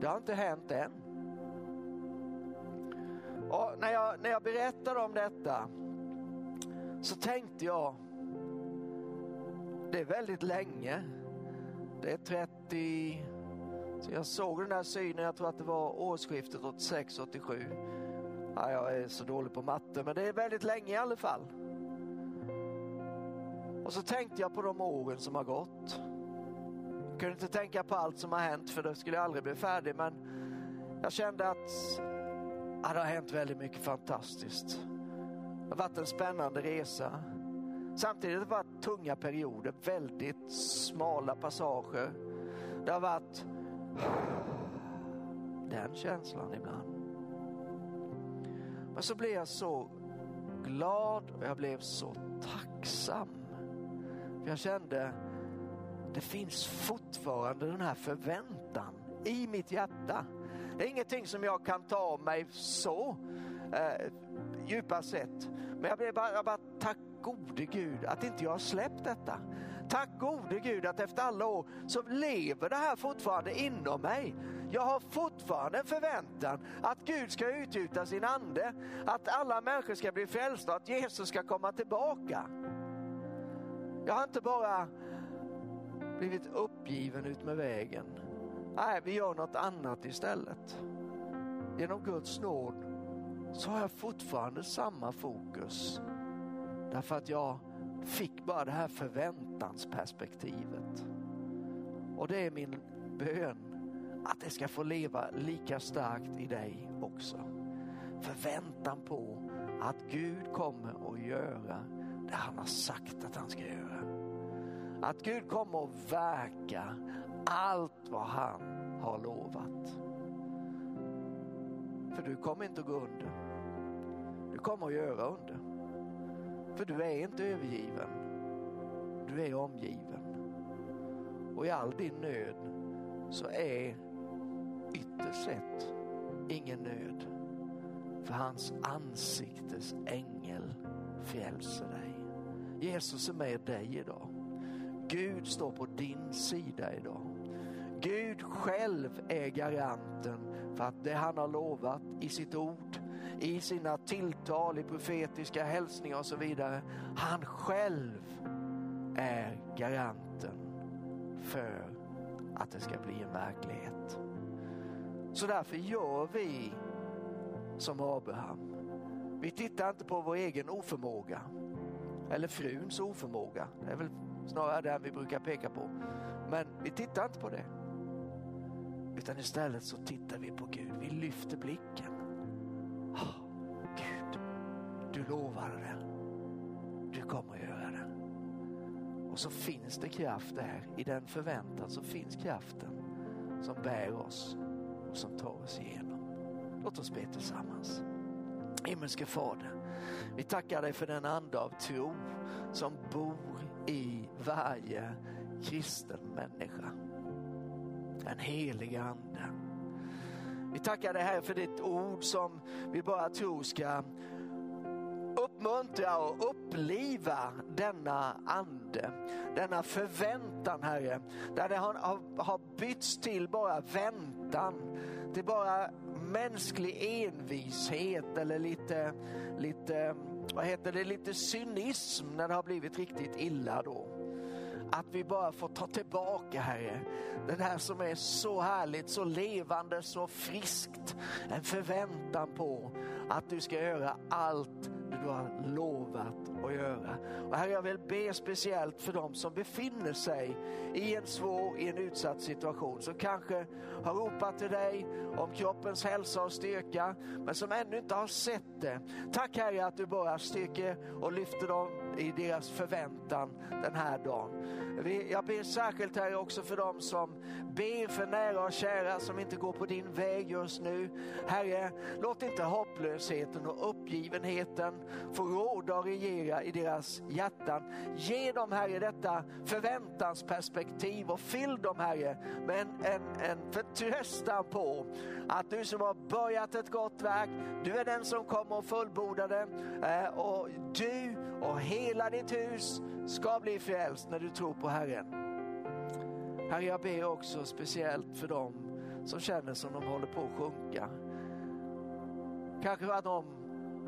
Det har inte hänt än. Och när, jag, när jag berättade om detta så tänkte jag, det är väldigt länge. Det är 30, så jag såg den där synen, jag tror att det var årsskiftet 86-87. Ja, jag är så dålig på matte, men det är väldigt länge i alla fall. Och så tänkte jag på de åren som har gått. Jag kunde inte tänka på allt som har hänt för då skulle jag aldrig bli färdig. Men jag kände att ja, det har hänt väldigt mycket fantastiskt. Det har varit en spännande resa. Samtidigt har det varit tunga perioder, väldigt smala passager. Det har varit den känslan ibland. Men så blev jag så glad och jag blev så tacksam. För jag kände det finns fortfarande den här förväntan i mitt hjärta. Det är ingenting som jag kan ta av mig så eh, djupast sett. Men jag, bara, jag bara, tack gode Gud att inte jag har släppt detta. Tack gode Gud att efter alla år så lever det här fortfarande inom mig. Jag har fortfarande en förväntan att Gud ska utgjuta sin ande, att alla människor ska bli frälsta, att Jesus ska komma tillbaka. Jag har inte bara blivit uppgiven ut med vägen. Nej, vi gör något annat istället. Genom Guds nåd så har jag fortfarande samma fokus. Därför att jag fick bara det här förväntansperspektivet. Och det är min bön att det ska få leva lika starkt i dig också. Förväntan på att Gud kommer att göra det han har sagt att han ska göra. Att Gud kommer att verka allt vad han har lovat. För du kommer inte att gå under. Du kommer att göra under. För du är inte övergiven. Du är omgiven. Och i all din nöd så är ytterst sett ingen nöd. För hans ansiktes ängel frälser dig. Jesus är med dig idag. Gud står på din sida idag. Gud själv är garanten för att det han har lovat i sitt ord, i sina tilltal, i profetiska hälsningar och så vidare. Han själv är garanten för att det ska bli en verklighet. Så därför gör vi som Abraham. Vi tittar inte på vår egen oförmåga eller fruns oförmåga. Det är väl snarare den vi brukar peka på. Men vi tittar inte på det. Utan istället så tittar vi på Gud. Vi lyfter blicken. Du det. Du kommer att göra det. Och så finns det kraft där. I den förväntan så finns kraften som bär oss och som tar oss igenom. Låt oss be tillsammans. Himmelske Fader, Vi tackar dig för den ande av tro som bor i varje kristen människa. Den heliga ande. Vi tackar dig här för ditt ord som vi bara tror ska uppmuntra och uppliva denna ande, denna förväntan Herre. Där det har, har bytts till bara väntan, till bara mänsklig envishet eller lite, lite, vad heter det, lite cynism när det har blivit riktigt illa då. Att vi bara får ta tillbaka Herre, det där som är så härligt, så levande, så friskt. En förväntan på att du ska göra allt du har lovat att göra. Och Herre, jag vill be speciellt för dem som befinner sig i en svår, i en utsatt situation, som kanske har ropat till dig om kroppens hälsa och styrka, men som ännu inte har sett det. Tack Herre att du bara styrker och lyfter dem i deras förväntan den här dagen. Jag ber särskilt Herre också för dem som ber för nära och kära som inte går på din väg just nu. Herre, låt inte hopplösheten och uppgivenheten få råda och regera i deras hjärtan. Ge dem Herre detta förväntansperspektiv och fyll dem Herre med en, en, en förtröstan på att du som har börjat ett gott verk, du är den som kommer och fullborda det eh, och du och hela ditt hus ska bli frälst när du tror på Herren. Herre, jag ber också speciellt för dem som känner som de håller på att sjunka. Kanske att de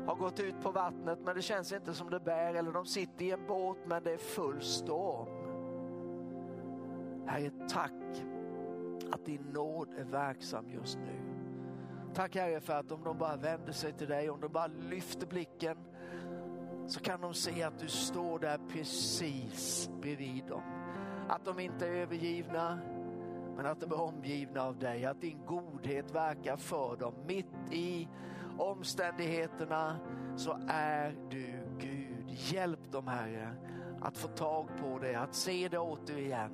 har gått ut på vattnet men det känns inte som det bär eller de sitter i en båt men det är full storm. Herre, tack att din nåd är verksam just nu. Tack Herre för att om de bara vänder sig till dig, om de bara lyfter blicken så kan de se att du står där precis bredvid dem. Att de inte är övergivna, men att de är omgivna av dig. Att din godhet verkar för dem. Mitt i omständigheterna så är du Gud. Hjälp dem Herre att få tag på det, att se det återigen.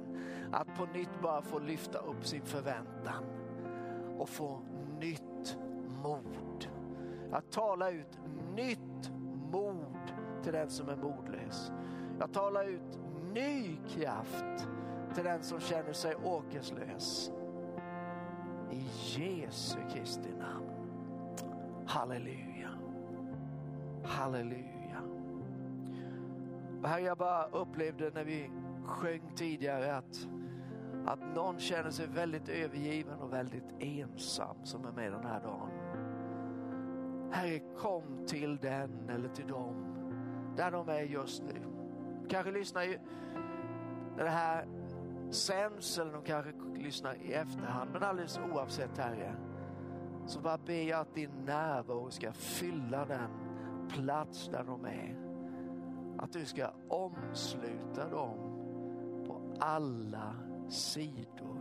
Att på nytt bara få lyfta upp sin förväntan och få nytt mod. Att tala ut nytt mod till den som är modlös. Jag talar ut ny kraft till den som känner sig åkerslös. I Jesu Kristi namn. Halleluja. Halleluja. Och här jag bara upplevde när vi sjöng tidigare att, att någon känner sig väldigt övergiven och väldigt ensam som är med den här dagen. Herre, kom till den eller till dem där de är just nu. Kanske lyssnar ju när det här sänds eller de kanske lyssnar i efterhand. Men alldeles oavsett Herre, så bara ber jag att din närvaro ska fylla den plats där de är. Att du ska omsluta dem på alla sidor.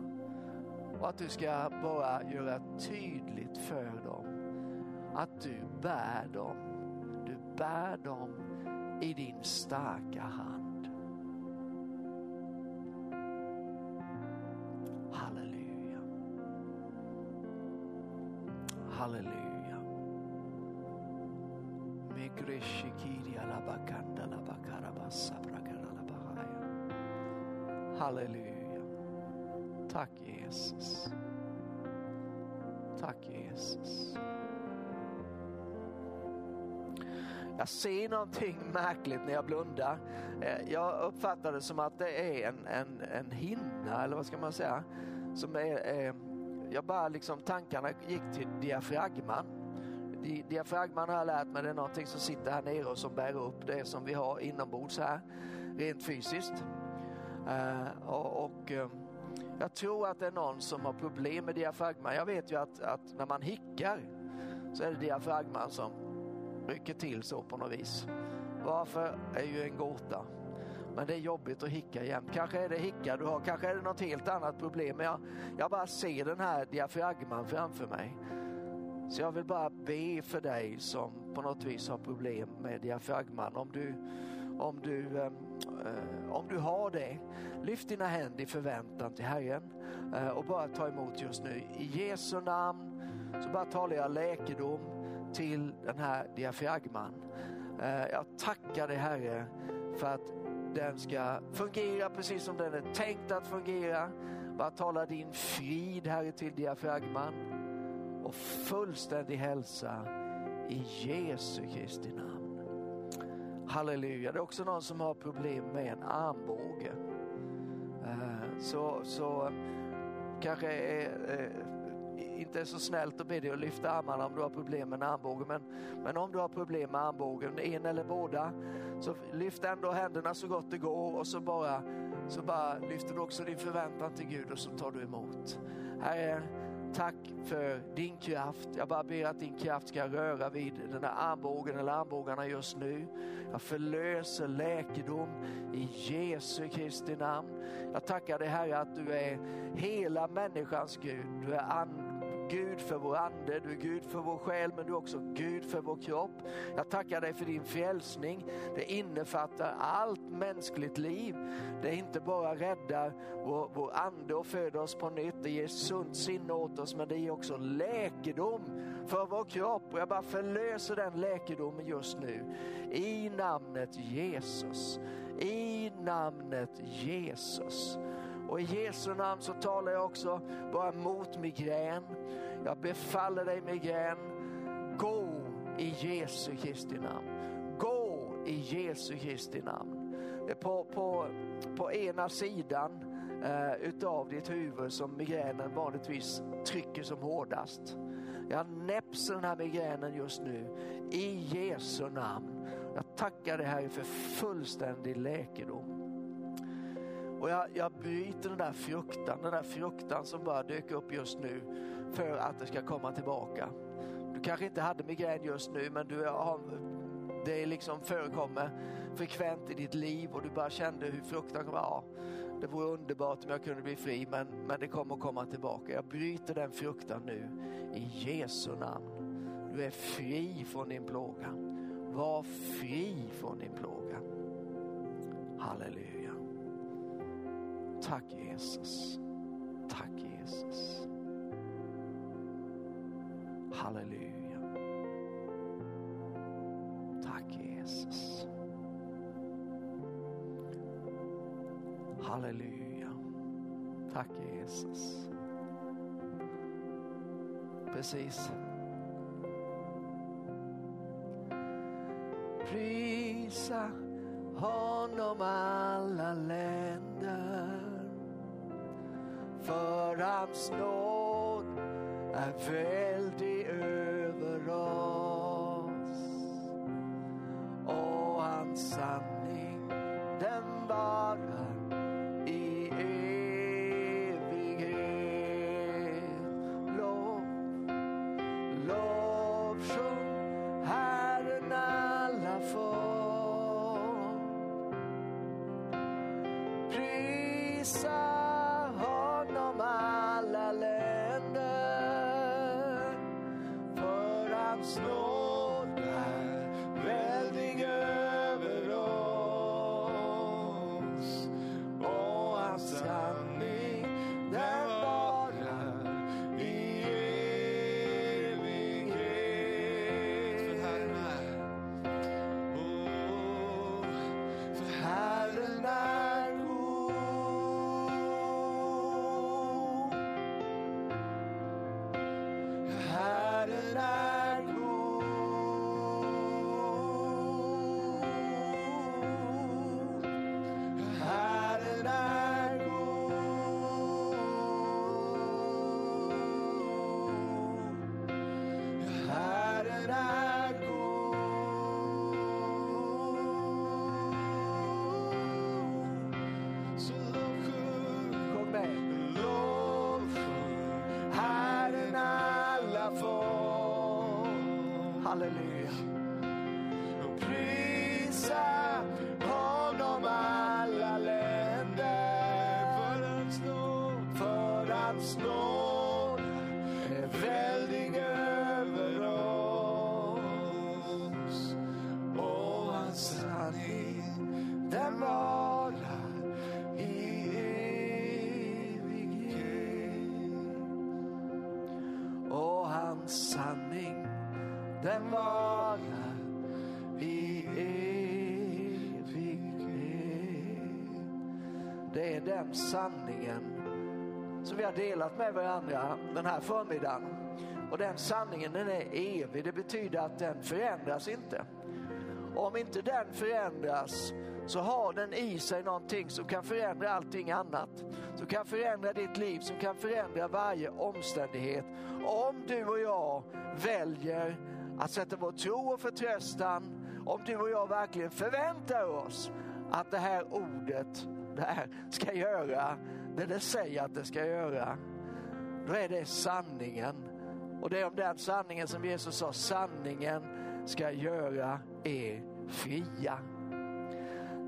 Och att du ska bara göra tydligt för dem att du bär dem. Du bär dem i din starka hand. Halleluja. Halleluja. Tack Jesus. Tack Jesus. Jag ser någonting märkligt när jag blundar. Eh, jag uppfattar det som att det är en, en, en hinna, eller vad ska man säga? Som är, är jag bara liksom, tankarna gick till diafragman. Diafragman har jag lärt mig, det är någonting som sitter här nere och som bär upp det som vi har inombords här, rent fysiskt. Uh, och, och uh, jag tror att det är någon som har problem med diafragman. Jag vet ju att, att när man hickar så är det diafragman som rycker till så på något vis. Varför är ju en gåta. Men det är jobbigt att hicka jämt. Kanske är det hicka du har, kanske är det något helt annat problem. Men jag, jag bara ser den här diafragman framför mig. Så jag vill bara be för dig som på något vis har problem med diafragman. Om du, om du, eh, eh om du har det, lyft dina händer i förväntan till Herren eh, och bara ta emot just nu. I Jesu namn så bara talar jag läkedom till den här diafragman. Eh, jag tackar dig Herre för att den ska fungera precis som den är tänkt att fungera. Bara tala din frid Herre till diafragman och fullständig hälsa i Jesu Kristi namn. Halleluja. Det är också någon som har problem med en armbåge. Eh, så, så eh, kanske är, inte är så snällt att be dig att lyfta armarna om du har problem med armbågen. Men, men om du har problem med armbågen, en eller båda, så lyft ändå händerna så gott det går och så bara, så bara lyfter du också din förväntan till Gud och så tar du emot. Herre, tack för din kraft. Jag bara ber att din kraft ska röra vid den här armbågen eller armbågarna just nu. Jag förlöser läkedom i Jesu Kristi namn. Jag tackar dig Herre att du är hela människans Gud. Du är ande Gud för vår ande, du är Gud för vår själ men du är också Gud för vår kropp. Jag tackar dig för din frälsning. Det innefattar allt mänskligt liv. Det inte bara räddar vår, vår ande och föder oss på nytt, det ger sunt sinne åt oss men det ger också läkedom för vår kropp. Och jag bara förlöser den läkedomen just nu. I namnet Jesus. I namnet Jesus. Och i Jesu namn så talar jag också bara mot migrän. Jag befaller dig migrän, gå i Jesu Kristi namn. Gå i Jesu Kristi namn. På, på, på ena sidan eh, utav ditt huvud som migränen vanligtvis trycker som hårdast. Jag näpser den här migränen just nu i Jesu namn. Jag tackar dig Herre för fullständig läkedom. Och jag, jag bryter den där fruktan, den där fruktan som bara dök upp just nu för att det ska komma tillbaka. Du kanske inte hade migrän just nu men du har, det liksom förekommer frekvent i ditt liv och du bara kände hur fruktan kommer. Ja, det vore underbart om jag kunde bli fri men, men det kommer att komma tillbaka. Jag bryter den fruktan nu i Jesu namn. Du är fri från din plåga. Var fri från din plåga. Halleluja. Tack Jesus. Tack Jesus. Halleluja. Tack Jesus. Halleluja. Tack Jesus. Precis. Prisa honom alla länder för hans nåd är väldig. Sanning den varar i evighet. Det är den sanningen som vi har delat med varandra den här förmiddagen. Och den sanningen den är evig. Det betyder att den förändras inte. Och om inte den förändras så har den i sig någonting som kan förändra allting annat. Som kan förändra ditt liv, som kan förändra varje omständighet. Om du och jag väljer att sätta vår tro och förtröstan, om du och jag verkligen förväntar oss att det här ordet där ska göra det det säger att det ska göra, då är det sanningen. Och det är om den sanningen som Jesus sa, sanningen ska göra er fria.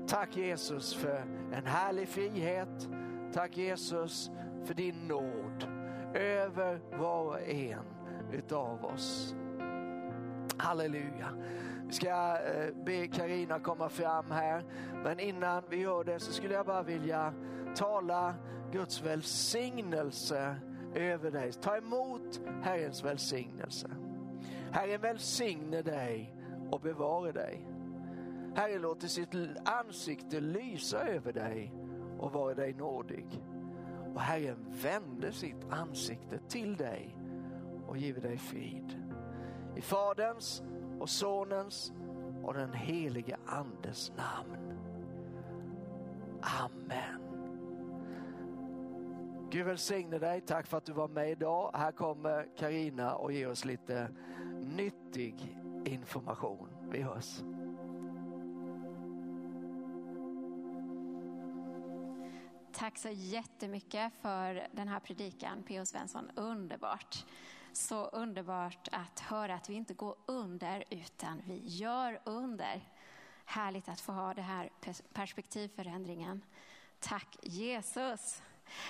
Tack Jesus för en härlig frihet. Tack Jesus för din nåd över var och en utav oss. Halleluja. Vi ska eh, be Karina komma fram här. Men innan vi gör det så skulle jag bara vilja tala Guds välsignelse över dig. Ta emot Herrens välsignelse. Herren välsigne dig och bevara dig. Herren låter sitt ansikte lysa över dig och vara dig nådig. Och Herren vände sitt ansikte till dig och giver dig frid. I Faderns och Sonens och den helige Andes namn. Amen. Gud välsigne dig. Tack för att du var med idag. Här kommer Karina och ger oss lite nyttig information. Vi hörs. Tack så jättemycket för den här predikan, P.O. Svensson. Underbart. Så underbart att höra att vi inte går under utan vi gör under. Härligt att få ha det här perspektivförändringen. Tack Jesus.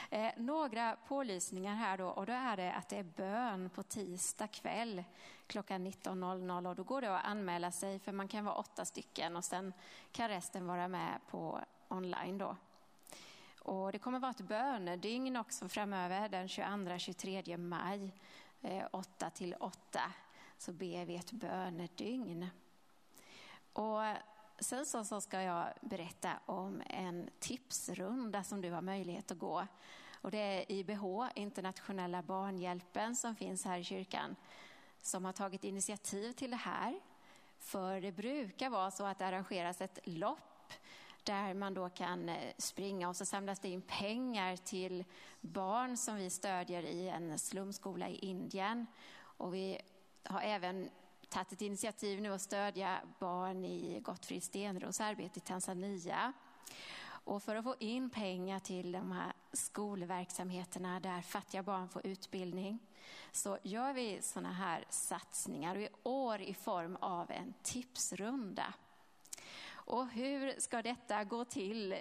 Eh, några pålysningar här då och då är det att det är bön på tisdag kväll klockan 19.00 och då går det att anmäla sig för man kan vara åtta stycken och sen kan resten vara med på online då. Och det kommer vara ett bönedygn också framöver den 22-23 maj Eh, 8 till 8 så ber vi ett bönedygn. Och sen så, så ska jag berätta om en tipsrunda som du har möjlighet att gå. Och det är IBH, Internationella barnhjälpen, som finns här i kyrkan, som har tagit initiativ till det här. För det brukar vara så att det arrangeras ett lopp där man då kan eh, springa och så samlas det in pengar till barn som vi stödjer i en slumskola i Indien. Och vi har även tagit ett initiativ nu att stödja barn i Gottfrid Stenros arbete i Tanzania. Och för att få in pengar till de här skolverksamheterna där fattiga barn får utbildning så gör vi sådana här satsningar och i år i form av en tipsrunda. Och hur ska detta gå till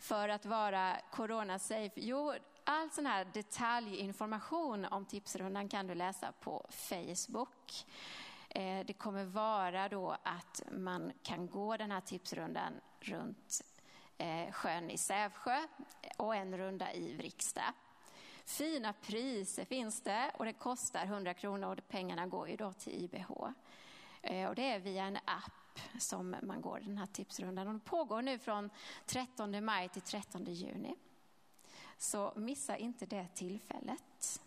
för att vara corona-safe? Jo, all sån här detaljinformation om tipsrundan kan du läsa på Facebook. Eh, det kommer vara då att man kan gå den här tipsrundan runt eh, sjön i Sävsjö och en runda i Vriksta. Fina priser finns det och det kostar 100 kronor och pengarna går ju då till IBH. Eh, och det är via en app som man går den här tipsrundan. Och den pågår nu från 13 maj till 13 juni. Så missa inte det tillfället.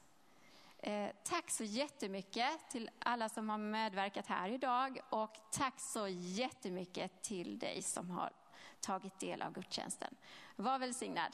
Eh, tack så jättemycket till alla som har medverkat här idag och tack så jättemycket till dig som har tagit del av gudstjänsten. Var välsignad.